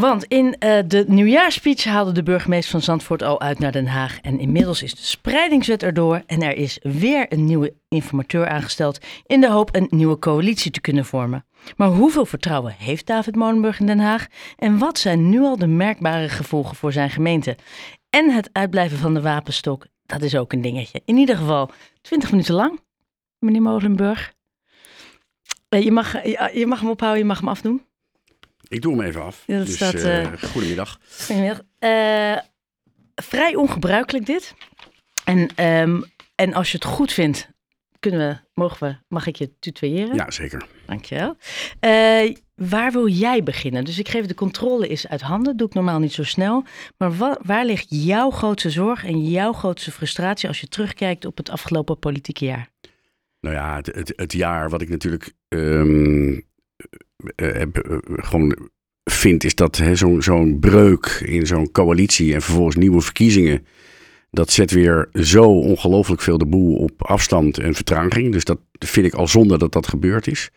Want in uh, de nieuwjaarspeech haalde de burgemeester van Zandvoort al uit naar Den Haag. En inmiddels is de spreidingswet erdoor. En er is weer een nieuwe informateur aangesteld. In de hoop een nieuwe coalitie te kunnen vormen. Maar hoeveel vertrouwen heeft David Molenburg in Den Haag? En wat zijn nu al de merkbare gevolgen voor zijn gemeente? En het uitblijven van de wapenstok, dat is ook een dingetje. In ieder geval 20 minuten lang, meneer Molenburg. Eh, je mag, je mag hem ophouden, je mag hem afdoen. Ik doe hem even af. Ja, dat dus, staat, uh, uh, goedemiddag. Goedemiddag. Uh, vrij ongebruikelijk dit. En, um, en als je het goed vindt, kunnen we, mogen we, mag ik je tutoyeren? Ja, zeker. Dankjewel. waar wil jij beginnen? Dus ik geef de controle eens uit handen. Doe ik normaal niet zo snel. Maar wa waar ligt jouw grootste zorg en jouw grootste frustratie als je terugkijkt op het afgelopen politieke jaar? Nou ja, het, het, het jaar wat ik natuurlijk um, uh, uh, gewoon vind, is dat zo'n zo'n breuk in zo'n coalitie en vervolgens nieuwe verkiezingen. Dat zet weer zo ongelooflijk veel de boel op afstand en vertraging. Dus dat vind ik al zonde dat dat gebeurd is.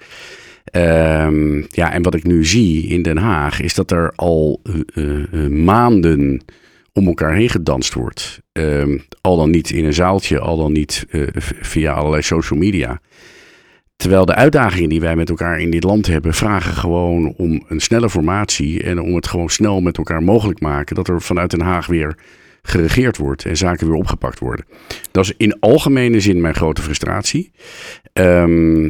Um, ja, en wat ik nu zie in Den Haag is dat er al uh, maanden om elkaar heen gedanst wordt. Um, al dan niet in een zaaltje, al dan niet via allerlei social media. Terwijl de uitdagingen die wij met elkaar in dit land hebben, vragen gewoon om een snelle formatie en om het gewoon snel met elkaar mogelijk maken dat er vanuit Den Haag weer geregeerd wordt en zaken weer opgepakt worden. Dat is in algemene zin mijn grote frustratie. Um,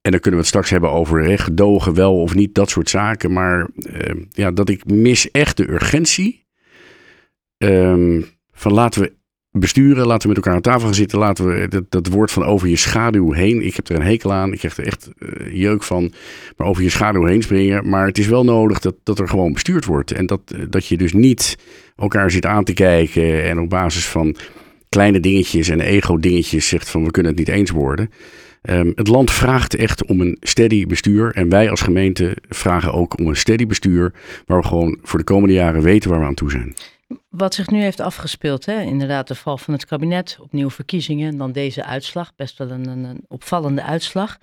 en dan kunnen we het straks hebben over hè, gedogen wel of niet, dat soort zaken. Maar uh, ja, dat ik mis echt de urgentie um, van laten we besturen, laten we met elkaar aan tafel gaan zitten, laten we dat, dat woord van over je schaduw heen. Ik heb er een hekel aan, ik krijg er echt uh, jeuk van, maar over je schaduw heen springen. Maar het is wel nodig dat, dat er gewoon bestuurd wordt en dat, dat je dus niet elkaar zit aan te kijken en op basis van kleine dingetjes en ego-dingetjes zegt van we kunnen het niet eens worden. Um, het land vraagt echt om een steady bestuur. En wij als gemeente vragen ook om een steady bestuur. Waar we gewoon voor de komende jaren weten waar we aan toe zijn. Wat zich nu heeft afgespeeld, hè? inderdaad de val van het kabinet, opnieuw verkiezingen en dan deze uitslag, best wel een, een, opvallende uitslag.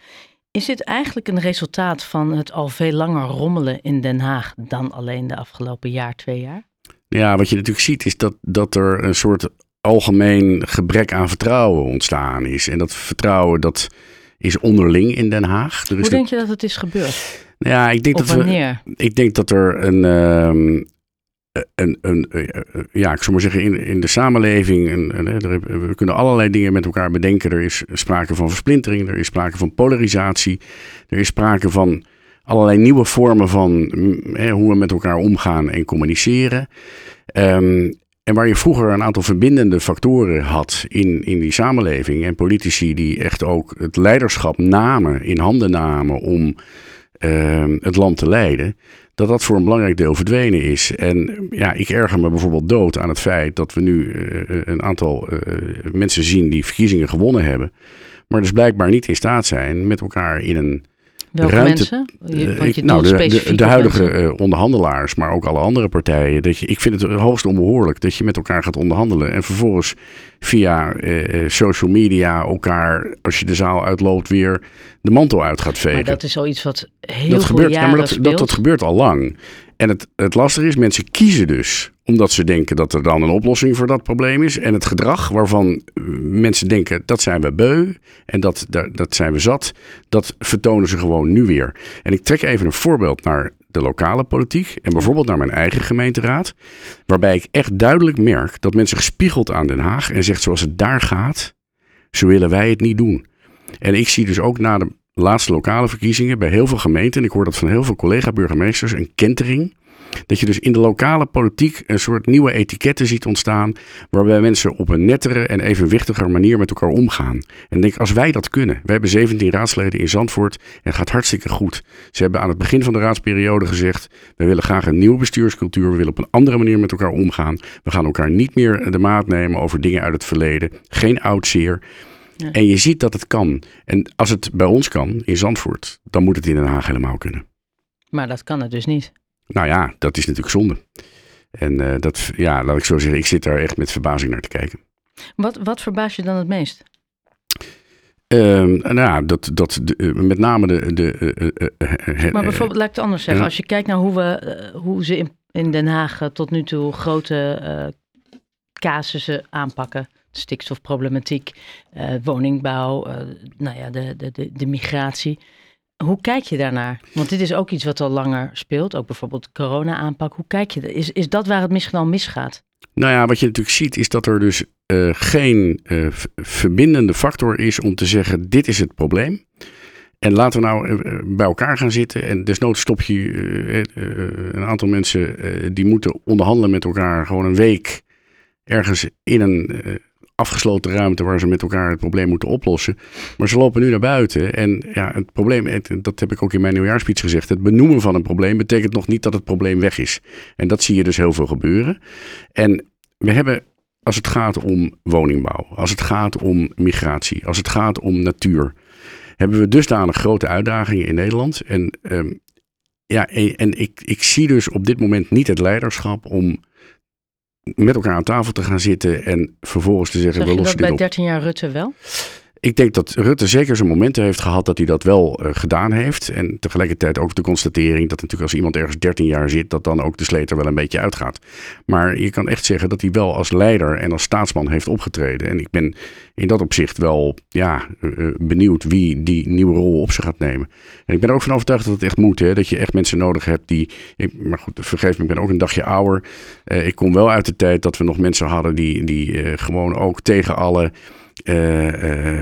Is dit eigenlijk een resultaat van het al veel langer rommelen in Den Haag dan alleen de afgelopen jaar, twee jaar? Ja, wat je natuurlijk ziet is dat, dat er een soort algemeen gebrek aan vertrouwen ontstaan is. En dat vertrouwen dat is onderling in Den Haag. Er Hoe denk je dat het is gebeurd? Nou ja, ik denk of dat wanneer? We, ik denk dat er een, um, een, een, een, ja, ik zou maar zeggen, in, in de samenleving, een, we kunnen allerlei dingen met elkaar bedenken. Er is sprake van versplintering, er is sprake van polarisatie, er is sprake van allerlei nieuwe vormen van hè, hoe we met elkaar omgaan en communiceren. Um, en waar je vroeger een aantal verbindende factoren had in, in die samenleving. En politici die echt ook het leiderschap namen, in handen namen om uh, het land te leiden. Dat dat voor een belangrijk deel verdwenen is. En ja, ik erger me bijvoorbeeld dood aan het feit dat we nu uh, een aantal uh, mensen zien die verkiezingen gewonnen hebben. Maar dus blijkbaar niet in staat zijn met elkaar in een Welke ruimte, mensen? Je, ik, nou, de, de, de, huidige uh, onderhandelaars, maar ook alle andere partijen. Dat je, ik vind het hoogst onbehoorlijk dat je met elkaar gaat onderhandelen. En vervolgens via uh, social media elkaar, als je de zaal uitloopt, weer de mantel uit gaat vegen. Maar dat is zoiets wat heel dat veel gebeurt, jaren ja, maar dat, dat, dat gebeurt al lang. En het, het lastige is, mensen kiezen dus omdat ze denken dat er dan een oplossing voor dat probleem is. En het gedrag waarvan mensen denken dat zijn we beu en dat, dat, dat zijn we zat, dat vertonen ze gewoon nu weer. En ik trek even een voorbeeld naar de lokale politiek en bijvoorbeeld naar mijn eigen gemeenteraad. Waarbij ik echt duidelijk merk dat mensen gespiegeld aan Den Haag en zegt zoals het daar gaat, zo willen wij het niet doen. En ik zie dus ook na de laatste lokale verkiezingen bij heel veel gemeenten, en ik hoor dat van heel veel collega-burgemeesters, een kentering. Dat je dus in de lokale politiek een soort nieuwe etiketten ziet ontstaan. Waarbij mensen op een nettere en evenwichtiger manier met elkaar omgaan. En denk, als wij dat kunnen. We hebben 17 raadsleden in Zandvoort en het gaat hartstikke goed. Ze hebben aan het begin van de raadsperiode gezegd. We willen graag een nieuwe bestuurscultuur. We willen op een andere manier met elkaar omgaan. We gaan elkaar niet meer de maat nemen over dingen uit het verleden. Geen oud zeer. Ja. En je ziet dat het kan. En als het bij ons kan, in Zandvoort, dan moet het in Den Haag helemaal kunnen. Maar dat kan het dus niet. Nou ja, dat is natuurlijk zonde. En uh, dat, ja, laat ik zo zeggen, ik zit daar echt met verbazing naar te kijken. Wat, wat verbaast je dan het meest? Um, nou ja, dat, dat de, uh, met name de. de uh, maar bijvoorbeeld, laat ik het anders zeggen. Als je kijkt naar hoe, we, hoe ze in in Den Haag tot nu toe grote casussen aanpakken. Stikstofproblematiek, uh, woningbouw, nou ja, de, de, de, de migratie. Hoe kijk je daarnaar? Want dit is ook iets wat al langer speelt, ook bijvoorbeeld corona-aanpak. Hoe kijk je? Is, is dat waar het misschien al misgaat? Nou ja, wat je natuurlijk ziet is dat er dus uh, geen uh, verbindende factor is om te zeggen: dit is het probleem. En laten we nou uh, bij elkaar gaan zitten. En desnoods stop je een aantal mensen die moeten onderhandelen met elkaar gewoon een week ergens in een afgesloten ruimte waar ze met elkaar het probleem moeten oplossen. Maar ze lopen nu naar buiten. En ja, het probleem, dat heb ik ook in mijn nieuwjaarspeech gezegd. Het benoemen van een probleem betekent nog niet dat het probleem weg is. En dat zie je dus heel veel gebeuren. En we hebben, als het gaat om woningbouw, als het gaat om migratie, als het gaat om natuur, hebben we dusdanig grote uitdagingen in Nederland. En ehm, ja, en ik, ik zie dus op dit moment niet het leiderschap om met elkaar aan tafel te gaan zitten en vervolgens te zeggen: we lossen dit bij op. 13 jaar Rutte wel? Ik denk dat Rutte zeker zijn momenten heeft gehad dat hij dat wel uh, gedaan heeft. En tegelijkertijd ook de constatering dat natuurlijk als iemand ergens 13 jaar zit, dat dan ook de sleet er wel een beetje uitgaat. Maar je kan echt zeggen dat hij wel als leider en als staatsman heeft opgetreden. En ik ben in dat opzicht wel ja, uh, benieuwd wie die nieuwe rol op zich gaat nemen. En ik ben ook van overtuigd dat het echt moet. Hè? Dat je echt mensen nodig hebt die. Maar goed, vergeef me, ik ben ook een dagje ouder. Ik kom wel uit de tijd dat we nog mensen hadden die, die gewoon ook tegen alle uh, uh,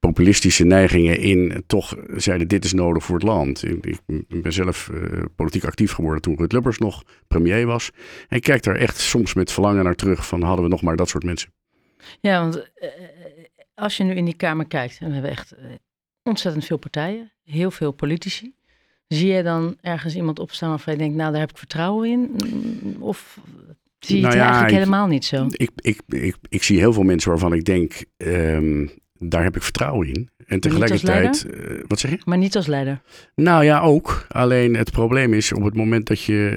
populistische neigingen in toch zeiden dit is nodig voor het land. Ik, ik ben zelf politiek actief geworden toen Ruud Lubbers nog premier was. En ik kijk daar echt soms met verlangen naar terug van hadden we nog maar dat soort mensen. Ja, want als je nu in die Kamer kijkt, en we hebben echt ontzettend veel partijen, heel veel politici. Zie je dan ergens iemand opstaan waarvan je denkt, nou daar heb ik vertrouwen in? Of Zie je nou het ja, eigenlijk ik, helemaal niet zo? Ik, ik, ik, ik, zie heel veel mensen waarvan ik denk, um, daar heb ik vertrouwen in. En tegelijkertijd, uh, wat zeg je? Maar niet als leider? Nou ja, ook. Alleen het probleem is op het moment dat je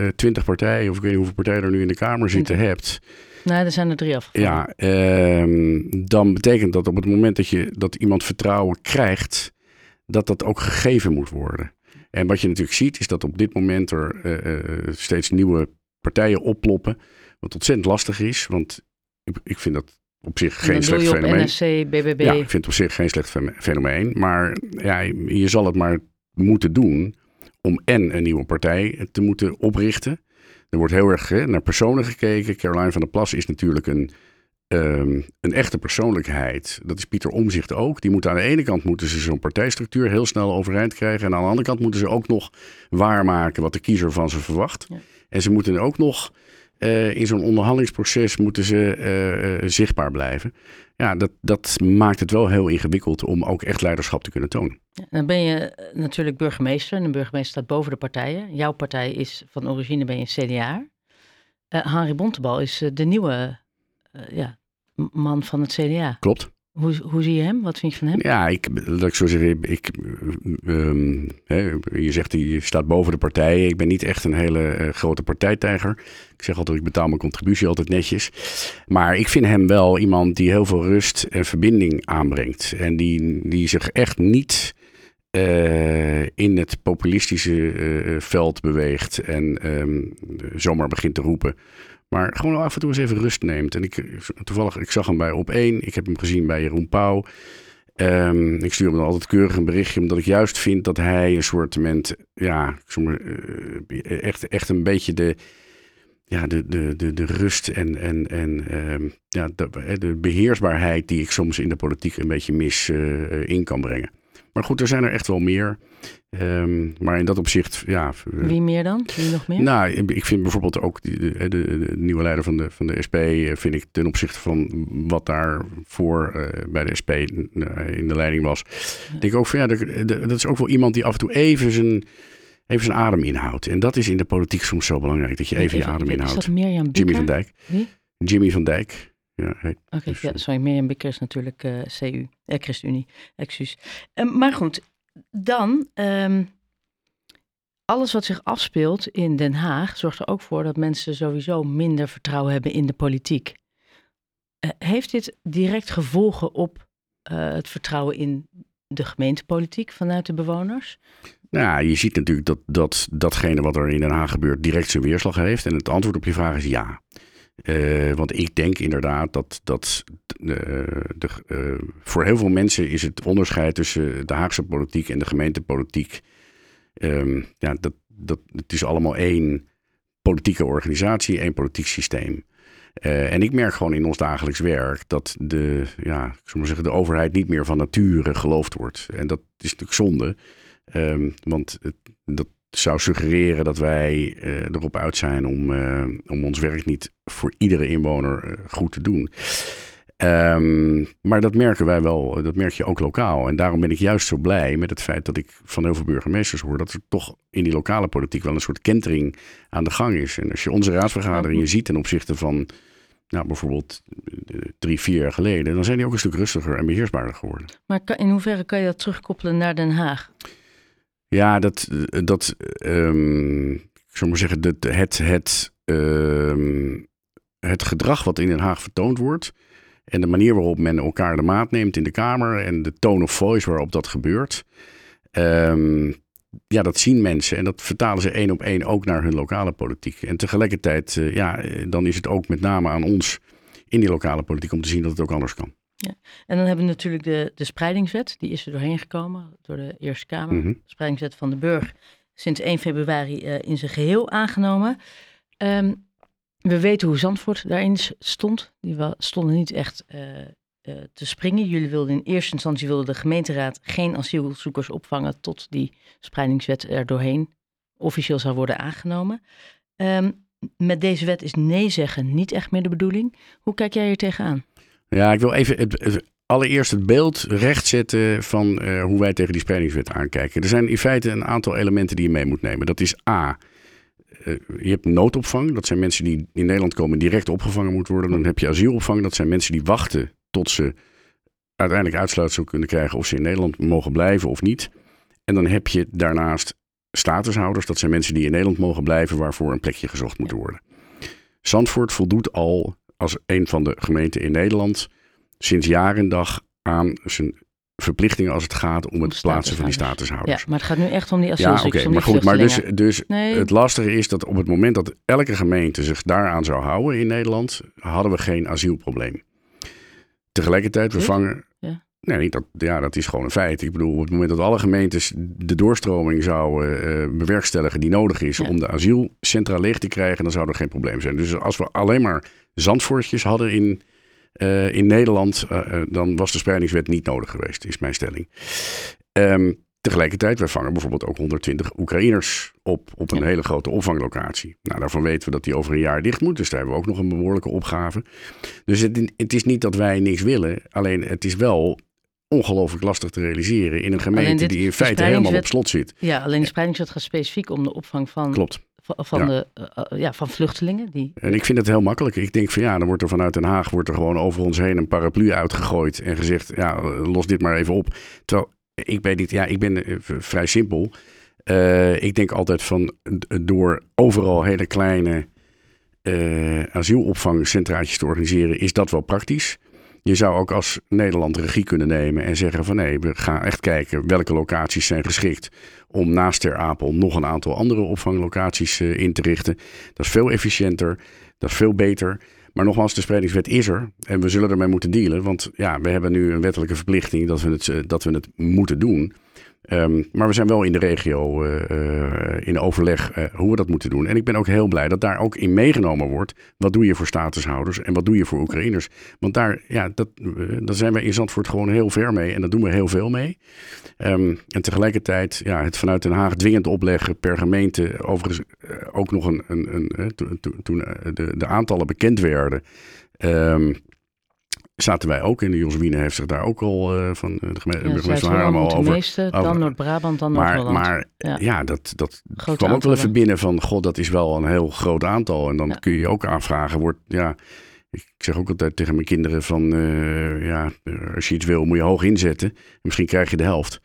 uh, twintig partijen, of ik weet niet hoeveel partijen er nu in de Kamer zitten, hebt. Nou, er zijn er drie afgevallen. Ja, um, dan betekent dat op het moment dat, je, dat iemand vertrouwen krijgt, dat dat ook gegeven moet worden. En wat je natuurlijk ziet, is dat op dit moment er uh, steeds nieuwe partijen opploppen. Wat ontzettend lastig is, want ik, ik vind dat op zich geen slecht fenomeen. NSC, BBB. Ja, ik vind het op zich geen slecht fenomeen. Maar ja, je zal het maar moeten doen om en een nieuwe partij te moeten oprichten. Er wordt heel erg hè, naar personen gekeken. Caroline van der Plas is natuurlijk een, um, een echte persoonlijkheid. Dat is Pieter Omzicht ook. Die moeten aan de ene kant moeten ze zo'n partijstructuur heel snel overeind krijgen. En aan de andere kant moeten ze ook nog waarmaken wat de kiezer van ze verwacht. Ja. En ze moeten ook nog uh, in zo'n onderhandelingsproces moeten ze uh, uh, zichtbaar blijven. Ja, dat, dat maakt het wel heel ingewikkeld om ook echt leiderschap te kunnen tonen. Dan ben je natuurlijk burgemeester en de burgemeester staat boven de partijen. Jouw partij is van origine ben je CDA. Henry Bontebal is de nieuwe ja, man van het CDA. Klopt. Hoe, zie je hem? Wat vind je van hem? Ja, ik, dat ik zo zeggen, ik, um, hè, je zegt hij staat boven de partijen. Ik ben niet echt een hele uh, grote partijtijger. Ik zeg altijd, ik betaal mijn contributie altijd netjes. Maar ik vind hem wel iemand die heel veel rust en verbinding aanbrengt. En die, die zich echt niet uh, in het populistische uh, veld beweegt en um, zomaar begint te roepen. Maar gewoon af en toe eens even rust neemt. En ik, toevallig, ik zag hem bij Op 1. Ik heb hem gezien bij Jeroen Pauw. Um, ik stuur hem dan altijd keurig een berichtje, omdat ik juist vind dat hij een soort, ja, uh, echt, echt een beetje de, ja, de, de, de, de rust en, en, en um, ja, de, de, beheersbaarheid die ik soms in de politiek een beetje mis uh, in kan brengen. Maar goed, er zijn er echt wel meer. Um, maar in dat opzicht, ja. Wie meer dan? Wie nog meer? Nou, ik vind bijvoorbeeld ook de, de, de, nieuwe leider van de, van de SP, eh, vind ik ten opzichte van wat daar voor uh, bij de SP in de leiding was. Ja. Denk ik ook van ja, de, dat is ook wel iemand die af en toe even zijn, even zijn adem inhoudt. En dat is in de politiek soms zo belangrijk, dat je even, even je adem inhoudt. Is dat Mirjam Jimmy van Dijk. Wie? Jimmy van Dijk. Ja, Oké, okay, dus, ja, sorry, Mirjam Bikker is natuurlijk uh, CU, eh, ChristenUnie, excuus. Um, maar goed, dan, um, alles wat zich afspeelt in Den Haag zorgt er ook voor dat mensen sowieso minder vertrouwen hebben in de politiek. Uh, heeft dit direct gevolgen op uh, het vertrouwen in de gemeentepolitiek vanuit de bewoners? Nou, je ziet natuurlijk dat, dat datgene wat er in Den Haag gebeurt direct zijn weerslag heeft. En het antwoord op je vraag is ja. Uh, want ik denk inderdaad dat, dat uh, de, uh, voor heel veel mensen is het onderscheid tussen de Haagse politiek en de gemeentepolitiek. Um, ja, dat, dat, het is allemaal één politieke organisatie, één politiek systeem. en ik merk gewoon in ons dagelijks werk dat de, ja, ik maar zeggen, de overheid niet meer van nature geloofd wordt. En dat is natuurlijk zonde. Um, want het, dat zou suggereren dat wij uh, erop uit zijn om, uh, om ons werk niet voor iedere inwoner uh, goed te doen. Um, maar dat merken wij wel, dat merk je ook lokaal. En daarom ben ik juist zo blij met het feit dat ik van heel veel burgemeesters hoor dat er toch in die lokale politiek wel een soort kentering aan de gang is. En als je onze raadsvergaderingen ziet ten opzichte van nou, bijvoorbeeld drie, vier jaar geleden, dan zijn die ook een stuk rustiger en beheersbaarder geworden. Maar in hoeverre kan je dat terugkoppelen naar Den Haag? Ja, dat, dat um, ik zou maar zeggen, dat het, het, um, het gedrag wat in Den Haag vertoond wordt en de manier waarop men elkaar de maat neemt in de Kamer en de tone of voice waarop dat gebeurt, um, ja, dat zien mensen en dat vertalen ze één op één ook naar hun lokale politiek. En tegelijkertijd, uh, ja, dan is het ook met name aan ons in die lokale politiek om te zien dat het ook anders kan. Ja. En dan hebben we natuurlijk de, de spreidingswet, die is er doorheen gekomen door de Eerste Kamer. Mhm. De spreidingswet van de Burg, sinds 1 februari uh, in zijn geheel aangenomen. Um, we weten hoe Zandvoort daarin stond. Die stonden niet echt uh, uh, te springen. Jullie wilden in eerste instantie wilde de gemeenteraad geen asielzoekers opvangen tot die spreidingswet er doorheen officieel zou worden aangenomen. Um, met deze wet is nee zeggen niet echt meer de bedoeling. Hoe kijk jij hier tegenaan? Ja, ik wil even het, allereerst het beeld rechtzetten van uh, hoe wij tegen die spreidingswet aankijken. Er zijn in feite een aantal elementen die je mee moet nemen. Dat is A. Uh, je hebt noodopvang. Dat zijn mensen die in Nederland komen direct opgevangen moeten worden. Dan heb je asielopvang. Dat zijn mensen die wachten tot ze uiteindelijk uitsluitsel kunnen krijgen of ze in Nederland mogen blijven of niet. En dan heb je daarnaast statushouders. Dat zijn mensen die in Nederland mogen blijven waarvoor een plekje gezocht moet worden. Zandvoort voldoet al als een van de gemeenten in Nederland sinds jaar en dag aan zijn verplichtingen als het gaat om het plaatsen van die statushouders. Ja, maar het gaat nu echt om die asielzoekers. Ja, oké, okay, maar goed, maar dus, dus nee. het lastige is dat op het moment dat elke gemeente zich daaraan zou houden in Nederland, hadden we geen asielprobleem. Tegelijkertijd, we vangen. Ja. Nee, dat, ja, dat is gewoon een feit. Ik bedoel, op het moment dat alle gemeentes de doorstroming zouden uh, bewerkstelligen die nodig is ja. om de asielcentra leeg te krijgen, dan zou er geen probleem zijn. Dus als we alleen maar zandvoortjes hadden in, uh, in Nederland, uh, dan was de spreidingswet niet nodig geweest, is mijn stelling. Um, tegelijkertijd, wij vangen bijvoorbeeld ook 120 Oekraïners op, op een ja. hele grote opvanglocatie. Nou, daarvan weten we dat die over een jaar dicht moet, dus daar hebben we ook nog een behoorlijke opgave. Dus het, het is niet dat wij niks willen, alleen het is wel ongelooflijk lastig te realiseren in een gemeente dit, die in feite helemaal op slot zit. Ja, alleen de spreidingswet gaat specifiek om de opvang van Klopt van, ja. De, uh, ja, van vluchtelingen. Die... En ik vind het heel makkelijk. Ik denk van ja, dan wordt er vanuit Den Haag wordt er gewoon over ons heen een paraplu uitgegooid en gezegd, ja, los dit maar even op. Terwijl ik ben niet, ja, ik ben uh, vrij simpel. Uh, ik denk altijd van door overal hele kleine asielopvangcentraatjes te organiseren, is dat wel praktisch. Je zou ook als Nederland regie kunnen nemen en zeggen van nee, we gaan echt kijken welke locaties zijn geschikt om naast Ter Apel nog een aantal andere opvanglocaties uh, in te richten. Dat is veel efficiënter, dat is veel beter. Maar nogmaals, de spreidingswet is er en we zullen ermee moeten dealen. Want ja, we hebben nu een wettelijke verplichting dat we het, uh, dat we het moeten doen. Um, maar we zijn wel in de regio uh, uh, in overleg uh, hoe we dat moeten doen. En ik ben ook heel blij dat daar ook in meegenomen wordt. Wat doe je voor statushouders en wat doe je voor Oekraïners? Want daar, ja, dat, daar zijn wij in Zandvoort gewoon heel ver mee. En daar doen we heel veel mee. Um, en tegelijkertijd ja, het vanuit Den Haag dwingend opleggen per gemeente. Overigens ook nog een, een, een toen to, to, de, de aantallen bekend werden. Um, zaten wij ook in. De Jos Wiene heeft zich daar ook al uh, van de gemeente ja, van Haarlem al over. Meeste, dan Noord-Brabant, dan Noord-Holland. Maar, maar ja. ja, dat, dat kwam ook wel even binnen van, god, dat is wel een heel groot aantal. En dan ja. kun je ook aanvragen, wordt, ja, ik zeg ook altijd tegen mijn kinderen van, uh, ja, als je iets wil moet je hoog inzetten. En misschien krijg je de helft.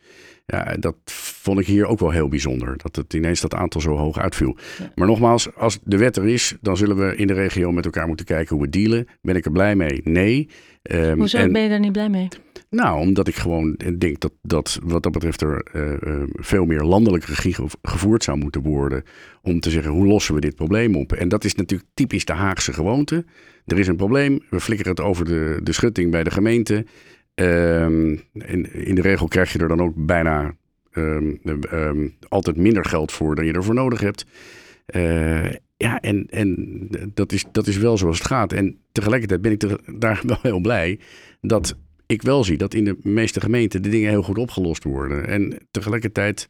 Ja, dat vond ik hier ook wel heel bijzonder. Dat het ineens dat aantal zo hoog uitviel. Ja. Maar nogmaals, als de wet er is, dan zullen we in de regio met elkaar moeten kijken hoe we dealen. Ben ik er blij mee? Nee. Ehm, Hoezo en- ben je daar niet blij mee? nou, omdat ik gewoon denk dat, dat wat dat betreft er eh, eh, veel meer landelijke regie gev- gevoerd zou moeten worden. Om te zeggen, hoe lossen we dit probleem op? En dat is natuurlijk typisch de Haagse gewoonte. Er is een probleem, we flikkeren het over de, de schutting bij de gemeente. Ehm, in, in de regel krijg je er dan ook bijna ehm, ehm, altijd minder geld voor dan je ervoor nodig hebt. Eh, ja, en, en dat, is, dat is wel zoals het gaat. En tegelijkertijd ben ik daar wel heel blij dat ik wel zie dat in de meeste gemeenten de dingen heel goed opgelost worden. En tegelijkertijd,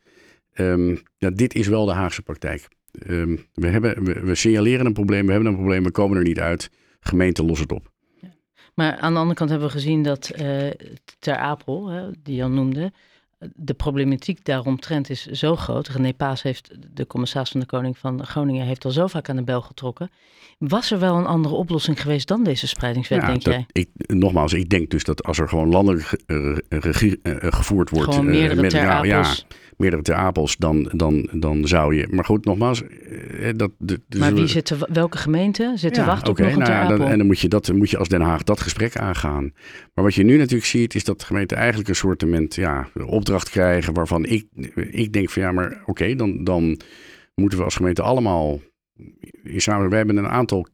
ja, dit is wel de Haagse praktijk. We, hebben, we, we signaleren een probleem, we hebben een probleem, we komen er niet uit. Gemeente los het op. Maar aan de andere kant hebben we gezien dat eh, Ter Apel, hè, die Jan noemde, de problematiek daaromtrent is zo groot. René Paas heeft, de commissaris van de Koning van Groningen, heeft al zo vaak aan de bel getrokken. Was er wel een andere oplossing geweest dan deze spreidingswet, Ja, denk dat- jij? Ik, nogmaals, ik denk dus dat als er gewoon landelijk eh, regie eh, gevoerd wordt. Gewoon met- Ter ja. Meerdere ter Apels, dan, dan, dan zou je. Maar goed, nogmaals. eh, dat, de, de- maar wie zit te, welke gemeente zit te Ja, wachten op nog een nou ja, dan-? En dan moet je, dat, moet je als Den Haag dat gesprek aangaan. Maar wat je nu natuurlijk ziet, is dat de gemeente eigenlijk een soort ja, opdracht krijgen waarvan ik, ik denk van ja, maar oké, dan, dan moeten we als gemeente allemaal samen. We hebben een aantal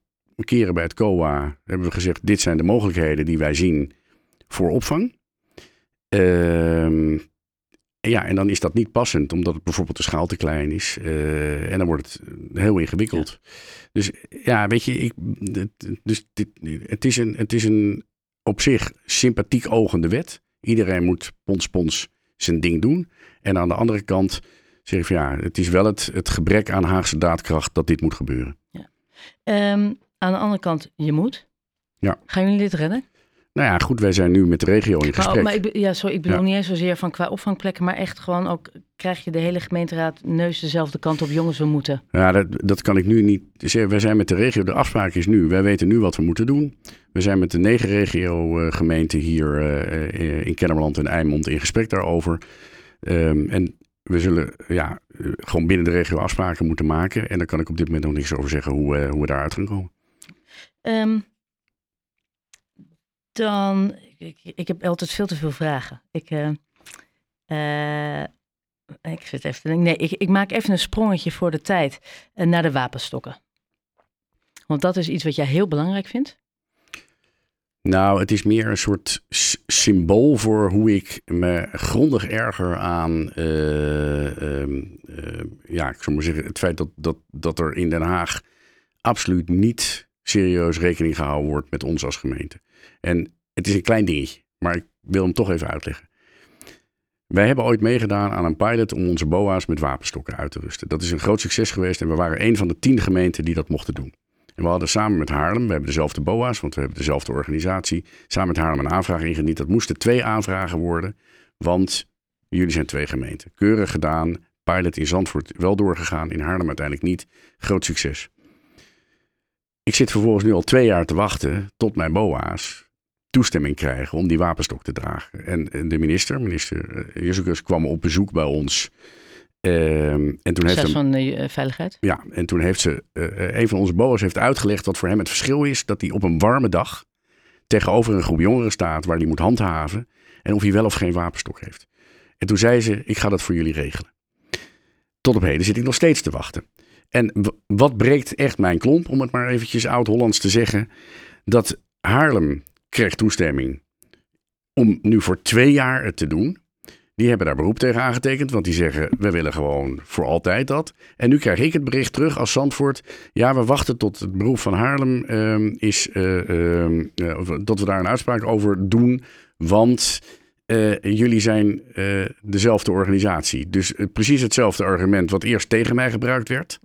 keren bij het COA hebben we gezegd, dit zijn de mogelijkheden die wij zien voor opvang. Ehm, ja, en dan is dat niet passend, omdat het bijvoorbeeld de schaal te klein is. Eh, en dan wordt het heel ingewikkeld. Dus ja, weet je, ik, dus dit, het, is een, het is een op zich sympathiek ogende wet. Iedereen moet pons pons zijn ding doen. En aan de andere kant zeg ik van ja, het is wel het, het gebrek aan Haagse daadkracht dat dit moet gebeuren. Ehm, aan de andere kant, je moet. Ja. Gaan jullie dit redden? Nou ja, goed, wij zijn nu met de regio in Maar, gesprek. maar ik, be- ja, sorry, ik bedoel Ja. niet eens zozeer van qua opvangplekken, maar echt gewoon ook, krijg je de hele gemeenteraad neus dezelfde kant op, jongens, we moeten. Ja, dat, dat kan ik nu niet zeggen. Wij zijn met de regio, de afspraak is nu. Wij weten nu wat we moeten doen. We zijn met de negen regio-gemeenten hier eh, eh, in Kennemerland en Eimond in gesprek daarover. Ehm, en we zullen ja, eh, gewoon binnen de regio afspraken moeten maken. En daar kan ik op dit moment nog niks over zeggen hoe, hoe we daaruit gaan komen. Ehm, dan, ik, ik, heb altijd veel te veel vragen. Ik, eh, eh, ik zit even. Nee, ik, ik maak even een sprongetje voor de tijd eh, naar de wapenstokken. Want dat is iets wat jij heel belangrijk vindt. Nou, het is meer een soort symbool voor hoe ik me grondig erger aan, eh, ehm, eh, ja, ik zou maar zeggen, het feit dat, dat, dat er in Den Haag absoluut niet serieus rekening gehouden wordt met ons als gemeente. En het is een klein dingetje, maar ik wil hem toch even uitleggen. Wij hebben ooit meegedaan aan een pilot om onze BOA's met wapenstokken uit te rusten. Dat is een groot succes geweest en we waren een van de tien gemeenten die dat mochten doen. En we hadden samen met Haarlem, we hebben dezelfde BOA's, want we hebben dezelfde organisatie, samen met Haarlem een aanvraag ingediend. Dat moesten twee aanvragen worden, want jullie zijn twee gemeenten. Keurig gedaan, pilot in Zandvoort wel doorgegaan, in Haarlem uiteindelijk niet. Groot succes. Ik zit vervolgens nu al twee jaar te wachten tot mijn BOA's toestemming krijgen om die wapenstok te dragen. En de minister, minister eh, Jezus, kwam op bezoek bij ons. Ehm, en toen heeft hem, van de eh, veiligheid. ja, en toen heeft ze, eh, een van onze boa's heeft uitgelegd wat voor hem het verschil is. Dat hij op een warme dag tegenover een groep jongeren staat waar hij moet handhaven. En of hij wel of geen wapenstok heeft. En toen zei ze, ik ga dat voor jullie regelen. Tot op heden zit ik nog steeds te wachten. En wat breekt echt mijn klomp, om het maar eventjes oud-Hollands te zeggen. Dat Haarlem kreeg toestemming om nu voor twee jaar het te doen. Die hebben daar beroep tegen aangetekend, want die zeggen, we willen gewoon voor altijd dat. En nu krijg ik het bericht terug als Zandvoort. Ja, we wachten tot het beroep van Haarlem ehm, is, eh, ehm, eh, dat we daar een uitspraak over doen. Want eh, jullie zijn dezelfde organisatie. Dus precies hetzelfde argument wat eerst tegen mij gebruikt werd,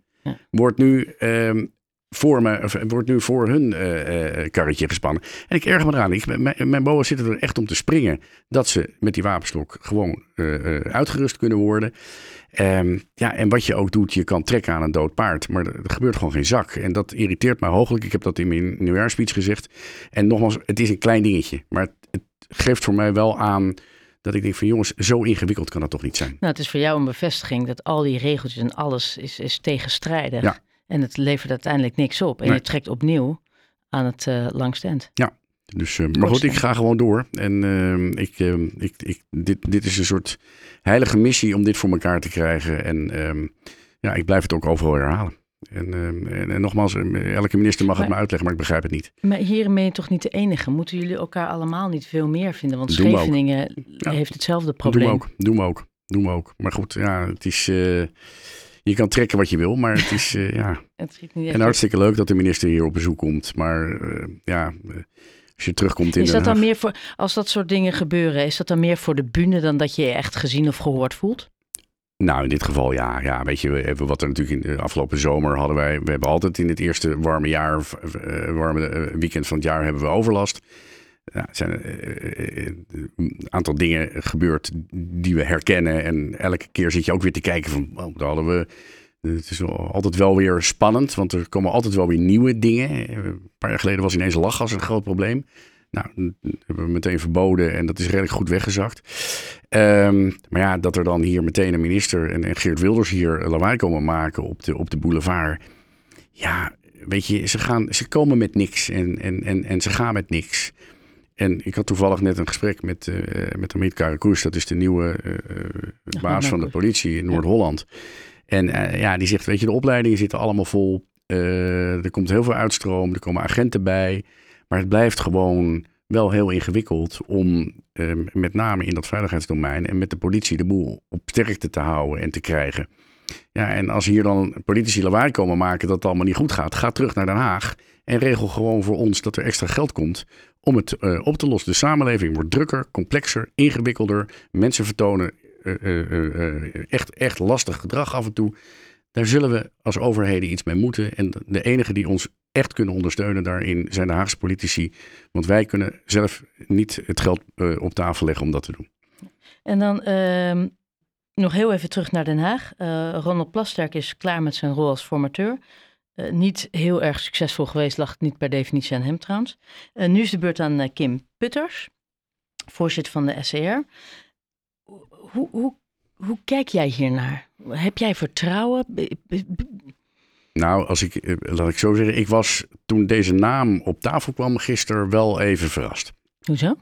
Wordt nu ehm, voor me, of, wordt nu voor hun eh, eh, karretje gespannen. En ik erger me eraan. Ik, mijn, mijn zitten er echt om te springen dat ze met die wapenstok gewoon eh, eh, uitgerust kunnen worden. Ehm, ja, en wat je ook doet, je kan trekken aan een dood paard, maar er, gebeurt gewoon geen zak. En dat irriteert mij hooglijk. Ik heb dat in mijn nieuwjaarspeech gezegd. En nogmaals, het is een klein dingetje, maar het geeft voor mij wel aan Dat ik denk van jongens, zo ingewikkeld kan dat toch niet zijn. Nou, het is voor jou een bevestiging dat al die regeltjes en alles is, is tegenstrijdig. Ja. En het levert uiteindelijk niks op. En Nee. je trekt opnieuw aan het eh langste eind. Dus, eh, maar goed, ik ga gewoon door. En eh, ik, ik, ik, dit, dit is een soort heilige missie om dit voor elkaar te krijgen. En ehm, ja, ik blijf het ook overal herhalen. En, ehm, en, en nogmaals, eh, elke minister mag het Maar- uitleggen, maar ik begrijp het niet. Maar hierin ben je toch niet de enige? Moeten jullie elkaar allemaal niet veel meer vinden? Want. Scheveningen Ja. heeft hetzelfde Doen probleem. we ook, doen we ook, doen we ook. Maar goed, ja, het is... eh, je kan trekken wat je wil, maar het is eh, ja, Het niet en hartstikke leuk dat de minister hier op bezoek komt. Maar eh, ja, als je terugkomt in Is dat dan meer voor, als dat soort dingen gebeuren, is dat dan meer voor de bühne dan dat je je echt gezien of gehoord voelt? Nou, in dit geval ja. ja weet je, we hebben wat er natuurlijk in de afgelopen zomer hadden wij. We hebben altijd in het eerste warme jaar, eh, warme eh, weekend van het jaar hebben we overlast. Er zijn eh, eh, een aantal dingen gebeurd die we herkennen. En elke keer zit je ook weer te kijken van, oh, daar hadden we... Het is altijd wel weer spannend, want er komen altijd wel weer nieuwe dingen. Een paar jaar geleden was ineens lachgas een groot probleem. Nou, dat hebben we meteen verboden en dat is redelijk goed weggezakt. Ehm, maar ja, dat er dan hier meteen een minister en, en Geert Wilders hier lawaai komen maken op de, op de boulevard. Ja, weet je, ze, gaan, ze komen met niks en, en, en, en ze gaan met niks. En ik had toevallig net een gesprek met, eh met Amit Karakoes. Dat is de nieuwe eh, eh, baas van de politie in Noord-Holland. En ja, die zegt, weet je, de opleidingen zitten allemaal vol. Er komt heel veel uitstroom, er komen agenten bij. Maar het blijft gewoon wel heel ingewikkeld om eh, met name in dat veiligheidsdomein en met de politie de boel op sterkte te houden en te krijgen. Ja, en als hier dan politici lawaai komen maken dat het allemaal niet goed gaat, ga terug naar Den Haag en regel gewoon voor ons dat er extra geld komt om het eh, op te lossen. De samenleving wordt drukker, complexer, ingewikkelder. Mensen vertonen eh, eh, echt, echt lastig gedrag af en toe. Daar zullen we als overheden iets mee moeten. En de enige die ons echt kunnen ondersteunen daarin zijn de Haagse politici. Want wij kunnen zelf niet het geld eh, op tafel leggen om dat te doen. En dan ehm, nog heel even terug naar Den Haag. Eh, Ronald Plasterk is klaar met zijn rol als formateur. Eh, niet heel erg succesvol geweest, lag het niet per definitie aan hem trouwens. Nu is de beurt aan Kim Putters, voorzitter van de SCR. Hoe, hoe, hoe kijk jij hiernaar? Heb jij vertrouwen? Nou, als ik, eh, laat ik zo zeggen, ik was toen deze naam op tafel kwam gisteren wel even verrast. Hoezo?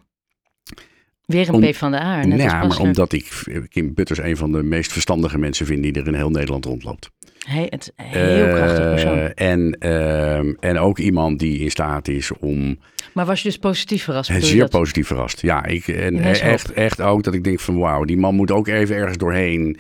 Weer een Om- P van de A. Net als ja, maar omdat ik eh, Kim Butters een van de meest verstandige mensen vind die er in heel Nederland rondloopt. Hij, het heel Eh, krachtig persoon. En, ehm, en ook iemand die in staat is om Maar was je dus positief verrast? Zeer dat? positief verrast. Ja, ik, en is echt, echt ook dat ik denk van wauw, die man moet ook even ergens doorheen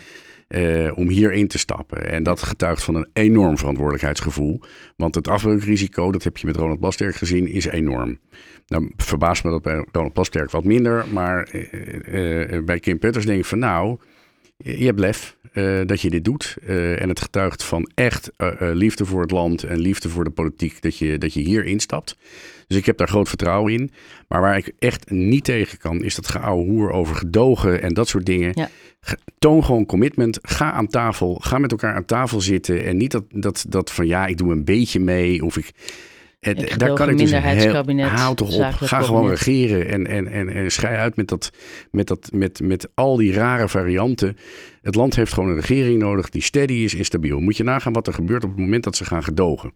eh, om hierin te stappen. En dat getuigt van een enorm verantwoordelijkheidsgevoel. Want het afbreukrisico, dat heb je met Ronald Plasterk gezien, is enorm. Nou verbaast me dat bij Ronald Plasterk wat minder. Maar eh, eh, bij Kim Putters denk ik van nou, je hebt lef dat je dit doet. En het getuigt van echt liefde voor het land en liefde voor de politiek dat je, dat je hier instapt. Dus ik heb daar groot vertrouwen in. Maar waar ik echt niet tegen kan, is dat geouwe hoer over gedogen en dat soort dingen. Ja. Toon gewoon commitment. Ga aan tafel. Ga met elkaar aan tafel zitten. En niet dat, dat, dat van ja, ik doe een beetje mee. Of ik. Het, Het daar kan ik dus heel, hou toch op. Ga gewoon kabinet. regeren en, en, en, en schei uit met, dat, met, dat, met, met al die rare varianten. Het land heeft gewoon een regering nodig die steady is en stabiel. Moet je nagaan wat er gebeurt op het moment dat ze gaan gedogen.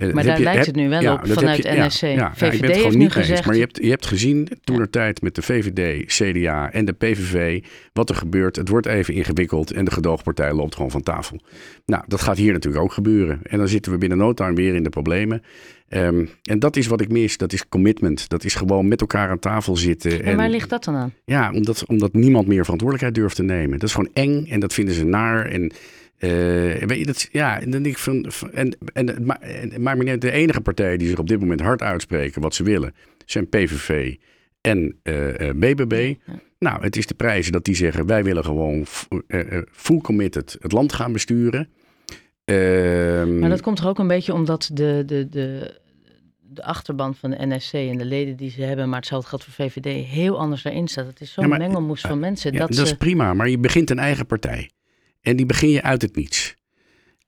Eh, Maar daar je- lijkt heb- het nu wel ja, op vanuit je- NSC. Ja, ja, ik ben VVD het gewoon niet eens. gezegd- Maar je hebt, je hebt gezien toen er tijd met de VVD, CDA en de PVV wat er gebeurt. Het wordt even ingewikkeld en de gedoogpartij loopt gewoon van tafel. Nou, dat gaat hier natuurlijk ook gebeuren. En dan zitten we binnen no time weer in de problemen. Ehm, en dat is wat ik mis. Dat is commitment. Dat is gewoon met elkaar aan tafel zitten. En waar ligt dat dan aan? Ja, omdat, omdat niemand meer verantwoordelijkheid durft te nemen. Dat is gewoon eng en dat vinden ze naar. En eh, weet je, dat, ja, en dan denk ik van. van- En, en, het ma- en, het maakt me niet uit, de enige partijen die zich op dit moment hard uitspreken wat ze willen, zijn PVV en eh, eh, BBB. Nou, het is de prijzen dat die zeggen: wij willen gewoon eh, eh, full committed het land gaan besturen. Ehm, Maar dat komt er ook een beetje omdat de, de, de, de achterban van de NSC en de leden die ze hebben, maar hetzelfde geldt voor VVD, heel anders daarin staat. Het is zo'n Ja, maar- mengelmoes van mensen. Ja, dat dat, ze, is prima, maar je begint een eigen partij. En die begin je uit het niets.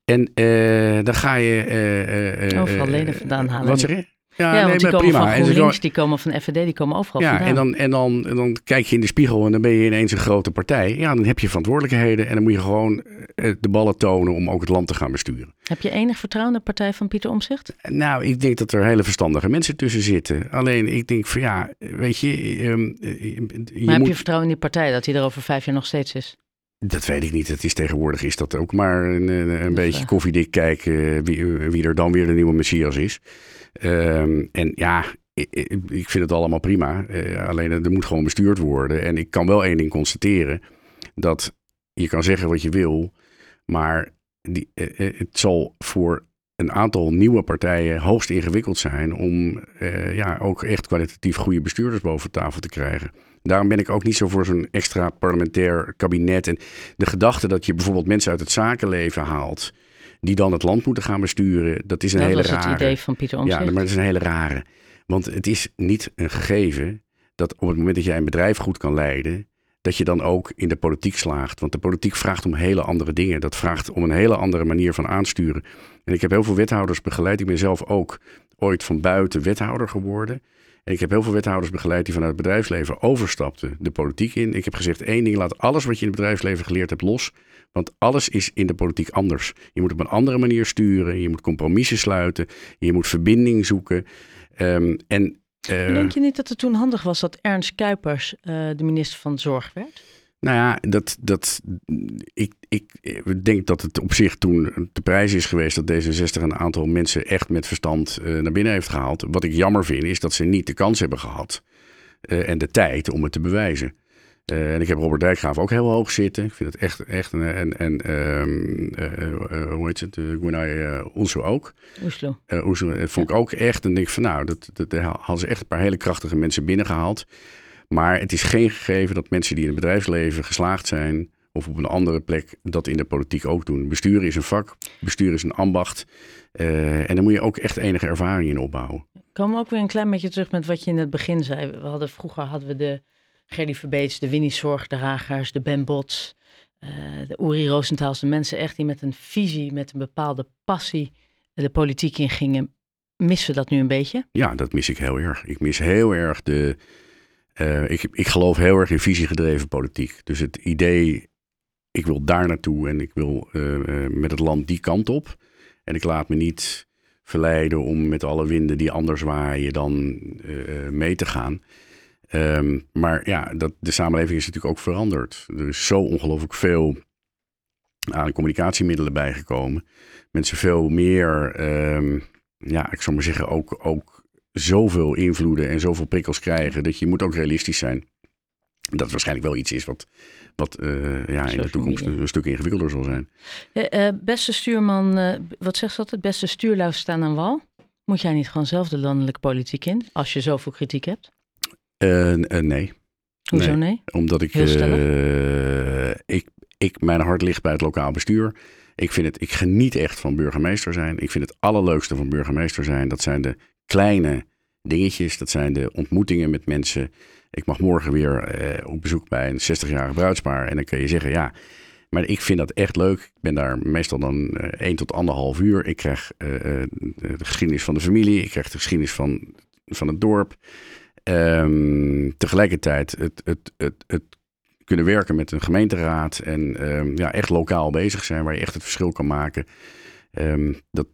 En eh, dan ga je... eh, eh, Overal leden vandaan halen Wat zeg je? Ja, nee, want die maar komen prima. van GroenLinks, die komen van FVD, die komen overal Ja, vandaan. en dan, en, dan, en dan kijk je in de spiegel en dan ben je ineens een grote partij. Ja, dan heb je verantwoordelijkheden en dan moet je gewoon de ballen tonen om ook het land te gaan besturen. Heb je enig vertrouwen in de partij van Pieter Omzicht? Nou, ik denk dat er hele verstandige mensen tussen zitten. Alleen ik denk van ja, weet je, ehm, eh, je Maar heb je vertrouwen in die partij dat hij er over vijf jaar nog steeds is? Dat weet ik niet. Het is tegenwoordig is dat ook maar een, een, beetje koffiedik kijken wie, wie er dan weer de nieuwe Messias is. Ehm, en ja, ik, vind het allemaal prima. Eh, alleen er moet gewoon bestuurd worden. En ik kan wel één ding constateren. Dat je kan zeggen wat je wil. Maar die, eh, eh, het zal voor een aantal nieuwe partijen hoogst ingewikkeld zijn om ja, ook echt kwalitatief goede bestuurders boven tafel te krijgen. Daarom ben ik ook niet zo voor zo'n extra parlementair kabinet. En de gedachte dat je bijvoorbeeld mensen uit het zakenleven haalt, die dan het land moeten gaan besturen, dat is een dat hele was rare. het idee van Pieter Omzicht. Ja, maar dat is een hele rare. Want het is niet een gegeven dat op het moment dat jij een bedrijf goed kan leiden, dat je dan ook in de politiek slaagt. Want de politiek vraagt om hele andere dingen. Dat vraagt om een hele andere manier van aansturen. En ik heb heel veel wethouders begeleid. Ik ben zelf ook ooit van buiten wethouder geworden. Ik heb heel veel wethouders begeleid die vanuit het bedrijfsleven overstapten de politiek in. Ik heb gezegd één ding, laat alles wat je in het bedrijfsleven geleerd hebt los. Want alles is in de politiek anders. Je moet op een andere manier sturen. Je moet compromissen sluiten. Je moet verbinding zoeken. Ehm, en eh, Denk je niet dat het toen handig was dat Ernst Kuipers eh, de minister van Zorg werd? Nou ja, dat, dat, ik, ik, ik denk dat het op zich toen de prijs is geweest dat D66 een aantal mensen echt met verstand eh, naar binnen heeft gehaald. Wat ik jammer vind is dat ze niet de kans hebben gehad eh, en de tijd om het te bewijzen. Eh, en ik heb Robert Dijkgraaf ook heel hoog zitten. Ik vind het echt, echt een, en, en ehm, eh, eh, hoe heet het, uh, Onsu ook. Oeslo. Oeslo, dat vond ik ook echt. En denk van nou, dat, dat, dat hadden ze echt een paar hele krachtige mensen binnengehaald. Maar het is geen gegeven dat mensen die in het bedrijfsleven geslaagd zijn of op een andere plek dat in de politiek ook doen. Besturen is een vak, bestuur is een ambacht. Uh, en daar moet je ook echt enige ervaring in opbouwen. Komen we ook weer een klein beetje terug met wat je in het begin zei. We hadden, vroeger hadden we de Gerdy Verbeets, de Winnie Zorgdragers, de Ben Bots, uh, de Uri Roosentaals. De mensen echt die met een visie, met een bepaalde passie de politiek in gingen. Missen we dat nu een beetje? Ja, dat mis ik heel erg. Ik mis heel erg de... Uh, ik, ik geloof heel erg in visiegedreven politiek. Dus het idee, ik wil daar naartoe en ik wil uh, uh, met het land die kant op. En ik laat me niet verleiden om met alle winden die anders waaien dan mee te gaan. Um, maar ja, dat, de samenleving is natuurlijk ook veranderd. Er is zo ongelooflijk veel aan communicatiemiddelen bijgekomen. Mensen veel meer, um, ja, ik zou maar zeggen, ook, ook zoveel invloeden en zoveel prikkels krijgen. Dat je moet ook realistisch zijn. Dat het waarschijnlijk wel iets is wat, wat uh, ja, in de toekomst een, een, stuk ingewikkelder zal zijn. Uh, uh, beste stuurman, eh, wat zegt dat? Het beste stuurluis staan aan wal. Moet jij niet gewoon zelf de landelijke politiek in, als je zoveel kritiek hebt? Nee. Hoezo nee? nee? Omdat ik, ik, ik, mijn hart ligt bij het lokaal bestuur. Ik, vind het, ik geniet echt van burgemeester zijn. Ik vind het allerleukste van burgemeester zijn. Dat zijn de kleine dingetjes. Dat zijn de ontmoetingen met mensen. Ik mag morgen weer uh, op bezoek bij een 60-jarige bruidspaar. En dan kun je zeggen, ja, maar ik vind dat echt leuk. Ik ben daar meestal dan 1 tot anderhalf uur. Ik krijg uh, de geschiedenis van de familie. Ik krijg de geschiedenis van, van het dorp. Um, tegelijkertijd het, het, het, het kunnen werken met een gemeenteraad en um, ja, echt lokaal bezig zijn, waar je echt het verschil kan maken. Um, dat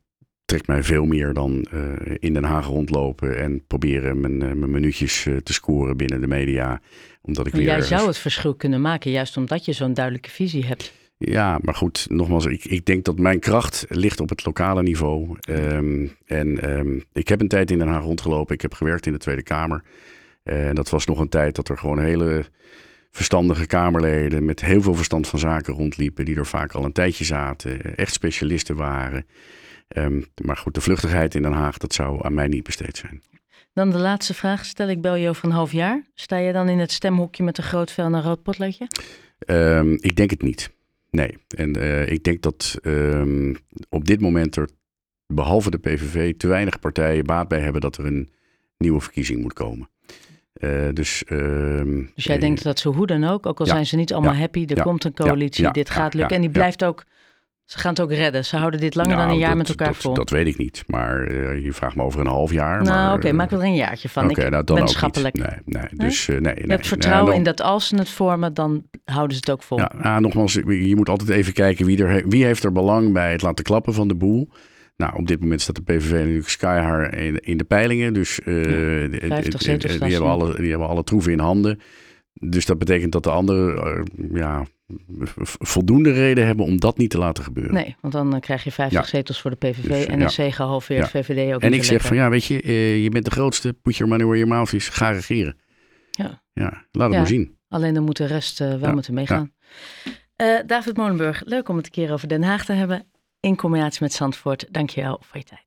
trekt mij veel meer dan uh, in Den Haag rondlopen en proberen mijn, uh, mijn minuutjes uh, te scoren binnen de media. Omdat ik maar weer, jij zou het verschil kunnen maken, juist omdat je zo'n duidelijke visie hebt. Ja, maar goed, nogmaals, ik, ik denk dat mijn kracht ligt op het lokale niveau. Um, en um, ik heb een tijd in Den Haag rondgelopen. Ik heb gewerkt in de Tweede Kamer. En dat was nog een tijd dat er gewoon hele verstandige Kamerleden met heel veel verstand van zaken rondliepen. Die er vaak al een tijdje zaten, echt specialisten waren. Um, maar goed, de vluchtigheid in Den Haag, dat zou aan mij niet besteed zijn. Dan de laatste vraag. Stel ik bel je over een half jaar. Sta je dan in het stemhokje met een groot vel en een rood potloodje? ik denk het niet. Nee, en uh, ik denk dat um, op dit moment er behalve de PVV te weinig partijen baat bij hebben dat er een nieuwe verkiezing moet komen. Uh, dus, uh, dus jij denkt dat ze hoe dan ook, ook al ja, zijn ze niet allemaal ja, happy, er ja, komt een coalitie, dit gaat lukken. En die blijft ook Ze gaan het ook redden. Ze houden dit langer dan Nou, een jaar dat- met elkaar dat, vol. Dat weet ik niet. Maar eh, je vraagt me over een half jaar. nou, oké, eh, maak er een jaartje van. Oké, ik nou, dan ben schappelijk. Nee, nee, dus eh, nee. Je hebt vertrouwen in dat als ze het vormen, dan houden ze het ook vol. Ja, nou, nogmaals, je moet altijd even kijken wie, er, wie heeft er belang bij het laten klappen van de boel. Nou, op dit moment staat de PVV natuurlijk skyhigh in, in de peilingen. Dus de- de- 50 de- zetels die, hebben alle, die hebben alle troeven in handen. Dus dat betekent dat de anderen eh, ja, voldoende reden hebben om dat niet te laten gebeuren. Nee, want dan eh, krijg je 50 Ja. zzetels voor de PVV Dus, en ja. een C gehalveerd, Ja. VVD ook en ik zeg van ja, weet je, eh, je bent de grootste, put your money where your mouth is, ga regeren. Ja. Ja, laat het Ja. maar zien. Alleen dan moet de rest wel Ja, moeten meegaan. David Molenburg, leuk om het een keer over Den Haag te hebben. In combinatie met Zandvoort. Dank je wel voor je tijd.